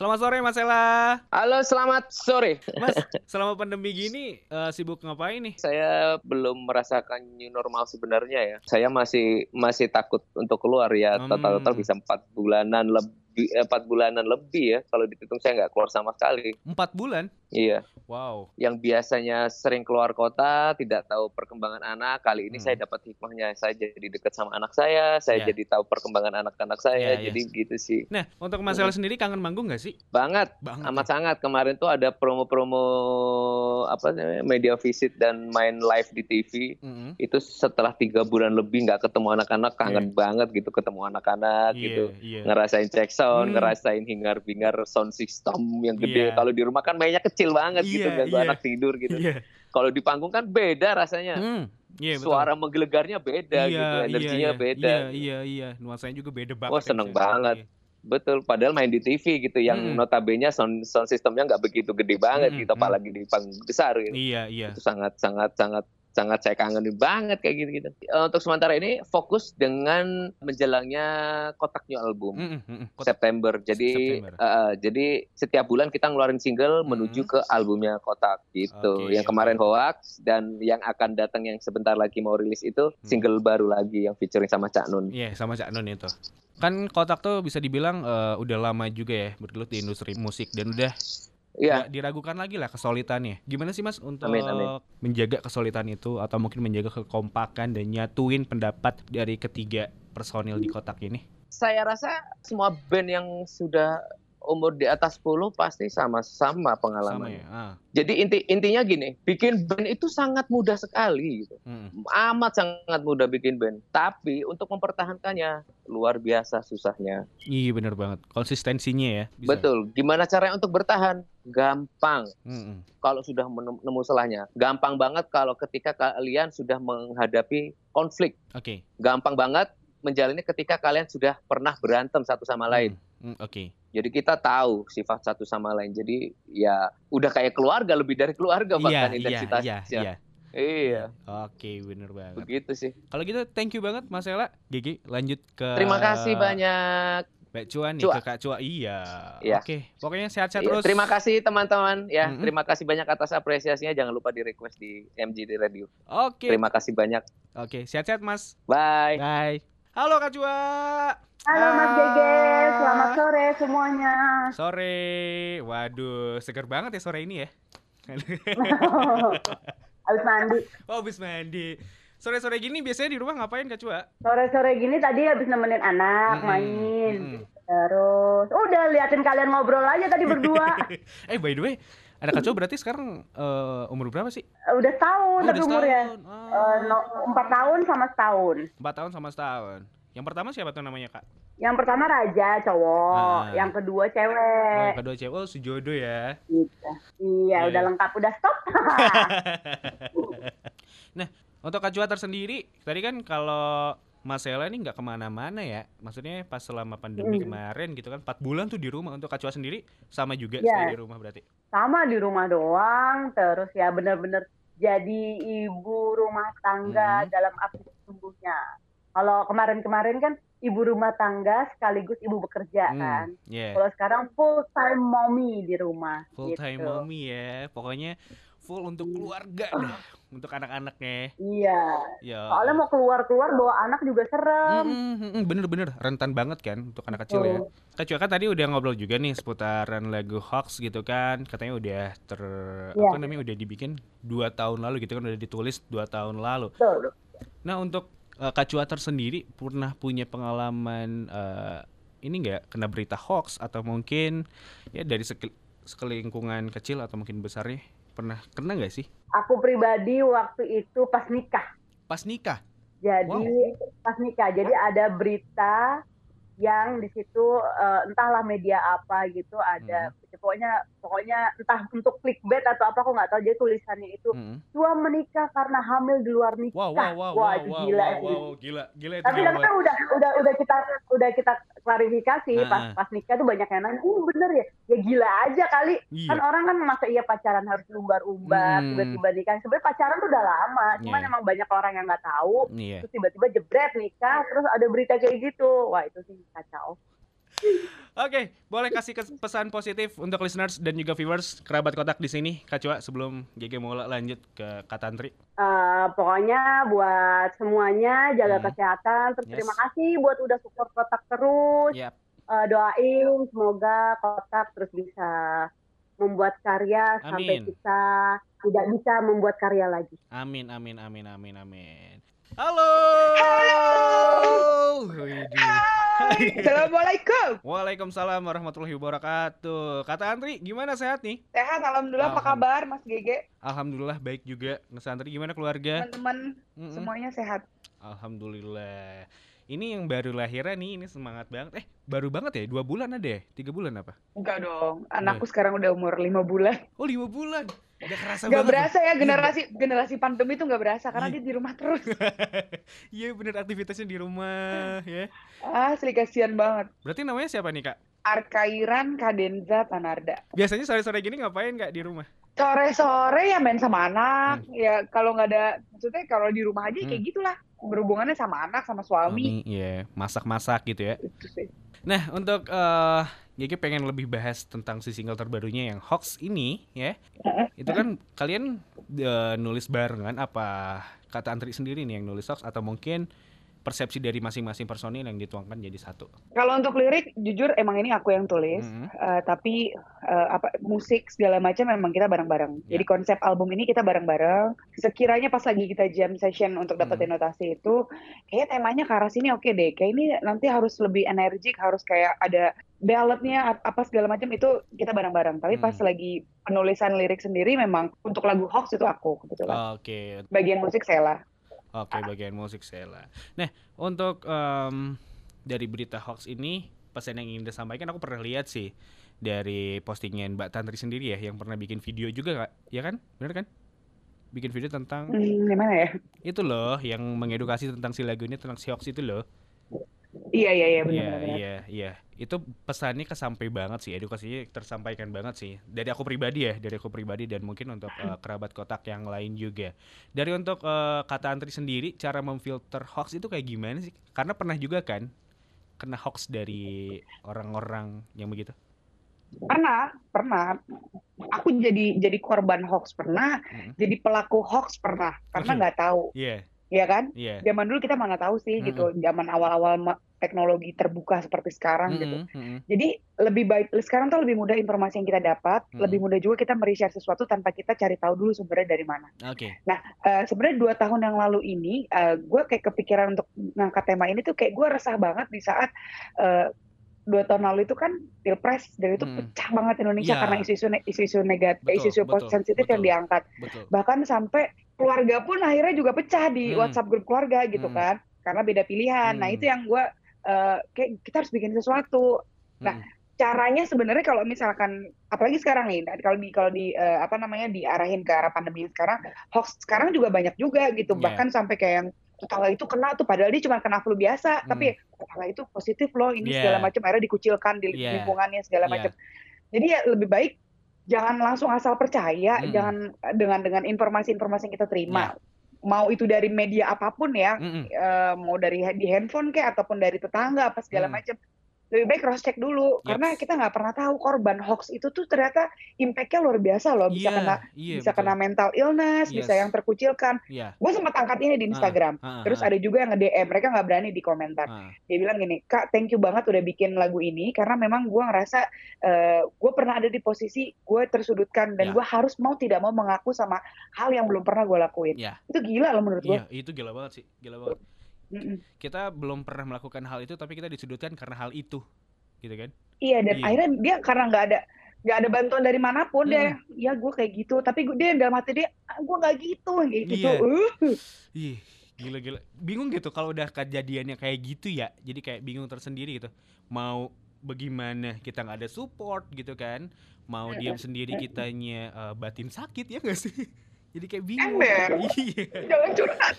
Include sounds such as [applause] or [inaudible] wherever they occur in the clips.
Selamat sore Mas Ella. Halo, selamat sore. Mas, selama pandemi gini uh, sibuk ngapain nih? Saya belum merasakan new normal sebenarnya ya. Saya masih masih takut untuk keluar ya. Total-total Hmm. bisa empat bulanan lebih, empat bulanan lebih ya. Kalau dihitung saya nggak keluar sama sekali. Empat bulan? Iya. Wow. Yang biasanya sering keluar kota, tidak tahu perkembangan anak. Kali ini Hmm. saya dapat hikmahnya. Saya jadi dekat sama anak saya. Saya Ya. jadi tahu perkembangan anak-anak saya. Ya, ya. Jadi gitu sih. Nah, untuk Mas Ella sendiri kangen manggung nggak sih? Banget. Banget. amat sangat kemarin tuh ada promo-promo apa namanya media visit dan main live di TV Mm-mm. itu setelah tiga bulan lebih nggak ketemu anak-anak kangen banget gitu ketemu anak-anak Iya, gitu iya. ngerasain check sound Hmm. ngerasain hingar-bingar sound system yang gede Iya. kalau di rumah kan mainnya kecil banget gitu Iya, ganggu iya. anak tidur gitu Iya. kalau di panggung kan beda rasanya Hmm. Iya, betul. suara menggelegarnya beda Iya, gitu iya, energinya iya. beda Iya, gitu. iya, iya. Nuansanya juga beda banget. Wah, ya, seneng Ella. banget. Iya. Betul, padahal main di TV gitu, yang Mm-mm. notabene sound sound systemnya nggak begitu gede banget Mm-mm, gitu, mm. apalagi di panggung besar gitu. Iya, iya. Itu sangat sangat sangat sangat saya kangenin banget kayak gitu gitu. untuk sementara ini fokus dengan menjelangnya kotak new album mm-mm. Kota- September. Jadi September. eh, eh, jadi setiap bulan kita ngeluarin single menuju ke albumnya kotak gitu. Oke, yang kemarin hoax dan yang akan datang yang sebentar lagi mau rilis itu Hmm. single baru lagi yang featuring sama Cak Nun. Iya, sama Cak Nun itu. Kan Kotak tuh bisa dibilang eh, udah lama juga ya bergelut di industri musik dan udah Iya. nggak diragukan lagi lah kesolidannya. Gimana sih Mas untuk Amin, amin. menjaga kesolidan itu atau mungkin menjaga kekompakan dan nyatuin pendapat dari ketiga personil di kotak ini? saya rasa semua band yang sudah umur di atas 10 pasti sama-sama Sama pengalamannya. ya. Ah. Jadi inti intinya gini, bikin band itu sangat mudah sekali gitu. mm. Amat sangat mudah bikin band. Tapi untuk mempertahankannya luar biasa susahnya. Iya bener banget. Konsistensinya ya. Bisa. Betul. Gimana caranya untuk bertahan? Gampang. Mm-mm. Kalau sudah menem- nemu celahnya. Gampang banget kalau ketika kalian sudah menghadapi konflik. Oke. Gampang banget menjalani ketika kalian sudah pernah berantem satu sama lain. Mm, Oke. Jadi kita tahu sifat satu sama lain. Jadi ya udah kayak keluarga, lebih dari keluarga Iya, bahkan iya, intensitasnya. iya, iya. Iya, Oke, bener banget. begitu sih. Kalau gitu thank you banget Mas Ella. Gigi lanjut ke Terima kasih banyak. Mbak Cuan nih Cua. ke Kak Cua. Iya. Iya. Oke, pokoknya sehat-sehat Iya, terus. terima kasih teman-teman ya. Mm-mm. Terima kasih banyak atas apresiasinya. Jangan lupa di request di MGD Radio. Oke. Terima kasih banyak. Oke, sehat-sehat Mas. Bye. Bye. Halo Kak Cua. Halo Mas Gege, Ah. selamat sore semuanya. Sore. Waduh, seger banget ya sore ini ya. [laughs] Habis mandi. oh, habis mandi. Sore-sore gini biasanya di rumah ngapain Kak Cua? Sore-sore gini tadi habis nemenin anak Mm-mm, main. mm-mm. Terus udah liatin kalian ngobrol aja tadi berdua. [laughs] eh, by the way, ada Kak Cua berarti sekarang eh, umur berapa sih? udah setahun Oh, tapi umurnya. Eh, Ah. no- empat tahun sama setahun. Empat tahun sama setahun. Yang pertama siapa tuh namanya Kak? Yang pertama raja cowok, Ah. yang kedua Oh, cewek. yang kedua cewek. Oh, sejodoh ya. Gitu. Iya, Iya, udah iya. lengkap, udah stop. [laughs] nah, untuk Kak Cua tersendiri, tadi kan kalau Mas Ella ini nggak ke mana-mana ya. Maksudnya pas selama pandemi Mm. kemarin gitu kan, 4 bulan tuh di rumah. Untuk Kak sendiri sama juga stay di rumah berarti. sama di rumah doang, terus ya bener-bener jadi ibu rumah tangga Hmm. dalam arti sesungguhnya. Kalau kemarin-kemarin kan ibu rumah tangga sekaligus ibu bekerja Hmm, kan. yeah. Kalau sekarang full time mommy di rumah. Full time gitu. mommy ya. Pokoknya full untuk keluarga dah. Untuk anak-anaknya. Iya. Ya. Soalnya mau keluar-keluar bawa anak juga serem. Mm, mm, mm, Bener-bener rentan banget kan untuk anak kecil ya. Kak Cua kan tadi udah ngobrol juga nih seputaran lagu Hoax gitu kan. Katanya udah ter Iya. apa namanya udah dibikin dua tahun lalu gitu kan udah ditulis dua tahun lalu. Betul. Nah untuk uh, Kak Cua tersendiri pernah punya pengalaman uh, ini nggak kena berita hoax atau mungkin ya dari sekel- sekelingkungan kecil atau mungkin besarnya pernah kena nggak sih Aku pribadi waktu itu pas nikah. pas nikah? Jadi pas nikah, jadi ada berita yang di situ eh, entahlah media apa gitu ada pokoknya pokoknya entah untuk clickbait atau apa aku nggak tahu jadi tulisannya itu Mm. tua menikah karena hamil di luar nikah. Wow wow wow Wah, wow itu wow gila wow, wow, gila gila itu Tapi banget. udah udah udah kita udah kita klarifikasi pas Ah. pas nikah tuh banyak yang nanya, "Oh, bener ya?" Ya gila aja kali. Iya. Kan orang kan masa iya pacaran harus umbar-umbar, Hmm. tiba-tiba nikah. Sebenarnya pacaran tuh udah lama, cuman Iya. emang banyak orang yang nggak tahu. Iya. Terus tiba-tiba jebret nikah, terus ada berita kayak gitu. Wah, itu sih kacau. Oke, boleh kasih pesan positif untuk listeners dan juga viewers kerabat kotak di sini, Kak Cua, sebelum GG mau lanjut ke Kak Tantri. Eh, pokoknya buat semuanya jaga Hmm. kesehatan. Terus Yes. terima kasih buat udah support kotak terus. Yap. Eh, doain semoga kotak terus bisa membuat karya sampai Amin. kita tidak bisa membuat karya lagi. Amin, amin, amin, amin, amin. Halo. Widih. [laughs] Assalamualaikum. Waalaikumsalam warahmatullahi wabarakatuh. Kata Antri, gimana sehat nih? Sehat, alhamdulillah. Apa kabar, Mas Gege? Alhamdulillah baik juga. Mas Antri gimana keluarga? Teman-teman Mm-mm. semuanya sehat. Alhamdulillah. Ini yang baru lahiran nih, ini semangat banget. Eh, baru banget ya? Dua bulan ada ya? Tiga bulan apa? Enggak dong. Anakku sekarang udah umur lima bulan. Oh, lima bulan. Udah kerasa Gak banget. berasa ya generasi generasi pandemi itu nggak berasa karena Iya. dia di rumah terus. [laughs] Iya bener aktivitasnya di rumah ya. Asli kasihan banget. Berarti namanya siapa nih kak? Arkairan Kadenza Tanarda. Biasanya sore-sore gini ngapain kak di rumah? Sore-sore ya main sama anak. Ya kalau nggak ada, maksudnya kalau di rumah aja Hmm. kayak gitulah. Berhubungannya sama anak, sama suami. Iya, masak-masak gitu ya. Itu sih. Nah, untuk eh Gigi pengen lebih bahas tentang si single terbarunya yang Hoax ini ya. Itu kan kalian eh, nulis barengan apa kata Antri sendiri nih yang nulis Hoax atau mungkin persepsi dari masing-masing personil yang dituangkan jadi satu. Kalau untuk lirik, jujur emang ini aku yang tulis. Mhm. Eh, tapi eh, apa musik segala macam memang kita bareng-bareng. Ya. Jadi konsep album ini kita bareng-bareng. Sekiranya pas lagi kita jam session untuk dapetin Hmm. notasi itu, kayak temanya ke arah sini oke deh. Kayak ini nanti harus lebih energik, harus kayak ada balladnya ap- apa segala macam itu kita bareng-bareng. Tapi pas Hmm. lagi penulisan lirik sendiri memang untuk lagu Hoax itu aku kebetulan. Oke, Bagian musik Sela. Oke, bagian musik Sela. Nah, untuk em, dari berita hoax ini, pesan yang ingin disampaikan aku pernah lihat sih dari postingan Mbak Tantri sendiri ya, yang pernah bikin video juga kak, ya kan? Bener kan? Bikin video tentang Hmm, gimana ya? itu loh, yang mengedukasi tentang si lagu ini tentang si hoax itu loh. Iya iya iya Iya, benar-benar. iya, iya. Itu pesannya kesampai banget sih, edukasinya tersampaikan banget sih. Dari aku pribadi ya, dari aku pribadi dan mungkin untuk eh, kerabat kotak yang lain juga. Dari untuk eh, kata antri sendiri, cara memfilter hoax itu kayak gimana sih? Karena pernah juga kan kena hoax dari orang-orang yang begitu. Pernah, pernah. Aku jadi jadi korban hoax pernah, Mm. jadi pelaku hoax pernah karena nggak tahu, Iya, ya kan? iya. Zaman dulu kita mana tahu sih Mm-mm. gitu, zaman awal-awal teknologi terbuka seperti sekarang gitu. Mm-mm, mm-mm. Jadi lebih baik sekarang tuh lebih mudah informasi yang kita dapat, Mm-mm. lebih mudah juga kita mereshare sesuatu tanpa kita cari tahu dulu sumbernya dari mana. Oke. Eh, sebenarnya dua tahun yang lalu ini, gue kayak kepikiran untuk ngangkat tema ini tuh kayak gue resah banget di saat eh, dua tahun lalu itu kan pilpres dan itu Mm. pecah banget Indonesia Ya. karena isu-isu isu-isu negatif, isu-isu sensitif yang diangkat. Betul. Bahkan sampai keluarga pun akhirnya juga pecah di Hmm. WhatsApp grup keluarga gitu Hmm. kan, karena beda pilihan. Nah Hmm. itu yang gue kayak kita harus bikin sesuatu. Nah, Mm-mm. caranya sebenarnya kalau misalkan apalagi sekarang nih kalau di kalau di eh, apa namanya diarahin ke arah pandemi sekarang hoax sekarang juga banyak juga gitu Iya. bahkan sampai kayak yang tetangga itu kena tuh padahal dia cuma kena flu biasa Hmm. tapi tetangga itu positif loh ini Iya. segala macam akhirnya dikucilkan di Iya. lingkungannya segala Iya. macam jadi ya lebih baik jangan langsung asal percaya Mm. jangan dengan dengan informasi-informasi yang kita terima mau itu dari media apa pun ya eh, mau dari di handphone kayak ataupun dari tetangga apa segala Hmm. macam lebih baik cross check dulu Yaps. karena kita nggak pernah tahu korban hoax itu tuh ternyata impact-nya luar biasa loh bisa Iya, kena iya, bisa betul. kena mental illness bisa Yes. yang terkucilkan Iya. gue sempat angkat ini di Ah, Instagram ah, terus ah, ada juga yang nge-DM mereka nggak berani di komentar ah. dia bilang gini kak thank you banget udah bikin lagu ini karena memang gue ngerasa gue pernah ada di posisi gue tersudutkan dan Ya. gue harus mau tidak mau mengaku sama hal yang belum pernah gue lakuin Iya. itu gila loh menurut gue Iya, itu gila banget sih, gila banget. Mm-mm. Kita belum pernah melakukan hal itu, tapi kita disudutkan karena hal itu, gitu kan? Iya dan Iya. akhirnya dia karena nggak ada nggak ada bantuan dari mana pun dia ya gue kayak gitu tapi gue dia dalam hati dia ah, gue nggak gitu kayak gitu Iya. Uh. Ih, gila-gila. Bingung gitu kalau udah kejadiannya kayak gitu ya. Jadi kayak bingung tersendiri gitu. Mau bagaimana kita nggak ada support gitu kan? Mau diam sendiri kitanya eh, batin sakit ya gak sih? Jadi kayak bingung. Ember. [laughs] Iya. jangan curhat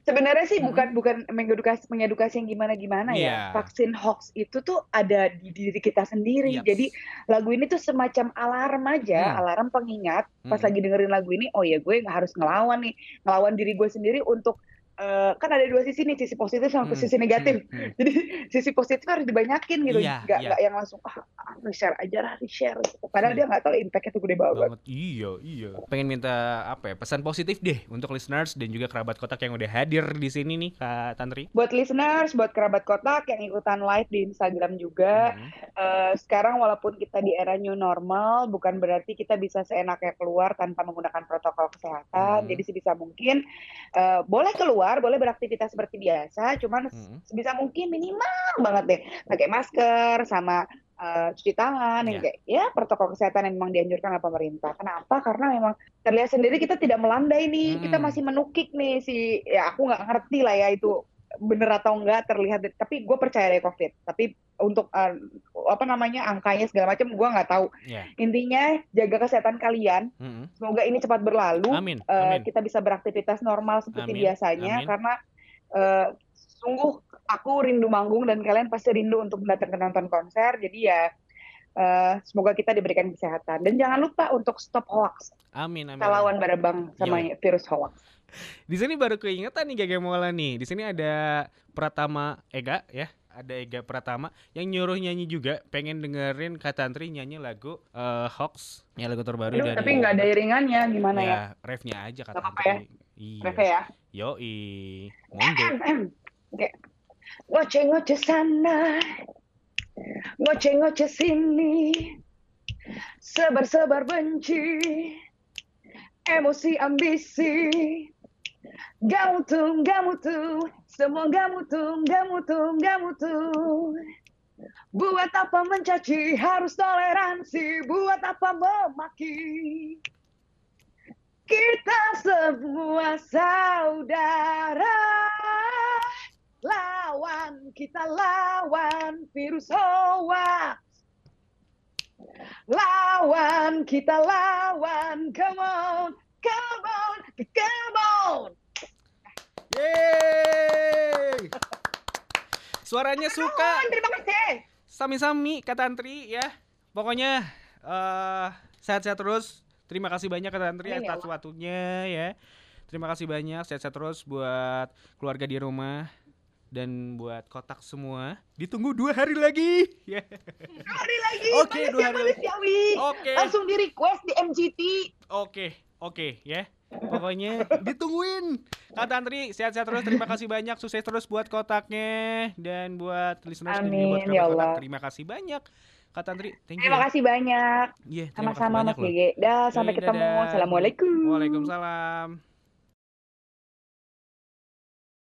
sebenarnya sih bukan bukan mengedukasi mengedukasi yang gimana gimana Iya. ya vaksin hoax itu tuh ada di diri kita sendiri Yaps. jadi lagu ini tuh semacam alarm aja Hmm. alarm pengingat pas Hmm. lagi dengerin lagu ini oh ya gue harus ngelawan nih ngelawan diri gue sendiri untuk eh, kan ada dua sisi nih, sisi positif sama Hmm, sisi negatif. hmm, hmm. Jadi [laughs] sisi positif harus dibanyakin gitu, Iya, nggak iya. nggak yang langsung ah ah, share aja lah, share. Gitu. Padahal Hmm. dia nggak tahu impactnya tuh gede banget. banget iya iya pengen minta apa ya pesan positif deh untuk listeners dan juga kerabat kotak yang udah hadir di sini nih kak Tantri Buat listeners, buat kerabat kotak yang ikutan live di Instagram juga, Hmm. eh, sekarang walaupun kita di era new normal, bukan berarti kita bisa seenaknya keluar tanpa menggunakan protokol kesehatan. Hmm. Jadi sebisa mungkin eh, boleh keluar, boleh beraktivitas seperti biasa, cuman Hmm. sebisa mungkin minimal banget deh pakai masker sama eh, cuci tangan yang Iya. kayak ya protokol kesehatan yang memang dianjurkan oleh pemerintah. Kenapa? Karena memang terlihat sendiri kita tidak melandai nih, kita Hmm. masih menukik nih si ya aku nggak ngerti lah ya itu bener atau enggak terlihat tapi gue percaya deh covid. Tapi untuk eh, apa namanya angkanya segala macam gue nggak tahu. Ya intinya jaga kesehatan kalian. Hmm. semoga ini cepat berlalu. Amin amin. kita bisa beraktivitas normal seperti Amin, biasanya amin. karena eh, sungguh aku rindu manggung dan kalian pasti rindu untuk datang ke nonton konser. Jadi ya eh, semoga kita diberikan kesehatan. Dan jangan lupa untuk stop hoax. Amin amin kita lawan bareng sama Iya. virus hoax di sini baru keingetan nih Gege Mola nih. Di sini ada Pratama Ega ya. Ada Ega Pratama yang nyuruh nyanyi juga. Pengen dengerin Kak Tantri nyanyi lagu eh, Hoax. Ya lagu terbaru Aduh, dari tapi nggak ada iringannya. Gimana ya, ya? refnya aja Nggak apa-apa Tantri iya. Ya? Yoi. Monggo. [clears throat] Oke. Ngoceh-ngoceh sana, ngoceh-ngoceh sini, sebar-sebar benci, emosi ambisi, gak mutu, gak mutu, semua gak mutu, gak mutu, gak mutu. Buat apa mencaci, harus toleransi, buat apa memaki. Kita semua saudara. Lawan, kita lawan virus hoax. Lawan, kita lawan. Come on, come on, come on Yeay! Suaranya suka. Terima kasih Sami-sami Kak Tantri ya. Pokoknya eh sehat-sehat terus. Terima kasih banyak Kak Tantri Amin ya atas waktunya ya. Terima kasih banyak sehat-sehat terus buat keluarga di rumah dan buat kotak semua. Ditunggu dua hari lagi. [laughs] Ya. Hari lagi, Oke, makasih dua ya, hari lagi. Oke. Langsung di request di MGT Oke, oke ya. Pokoknya ditungguin. Kak Tantri sehat-sehat terus. Terima kasih banyak. Sukses terus buat kotaknya dan buat listeners dan juga buat Amin, ya kerabat kotak. Allah. Terima kasih banyak. Kak Tantri, thank you. Terima kasih banyak Iya, kasih Sama-sama Mas. Gege Dah, sampai Yoi, ketemu dadah. Assalamualaikum Waalaikumsalam.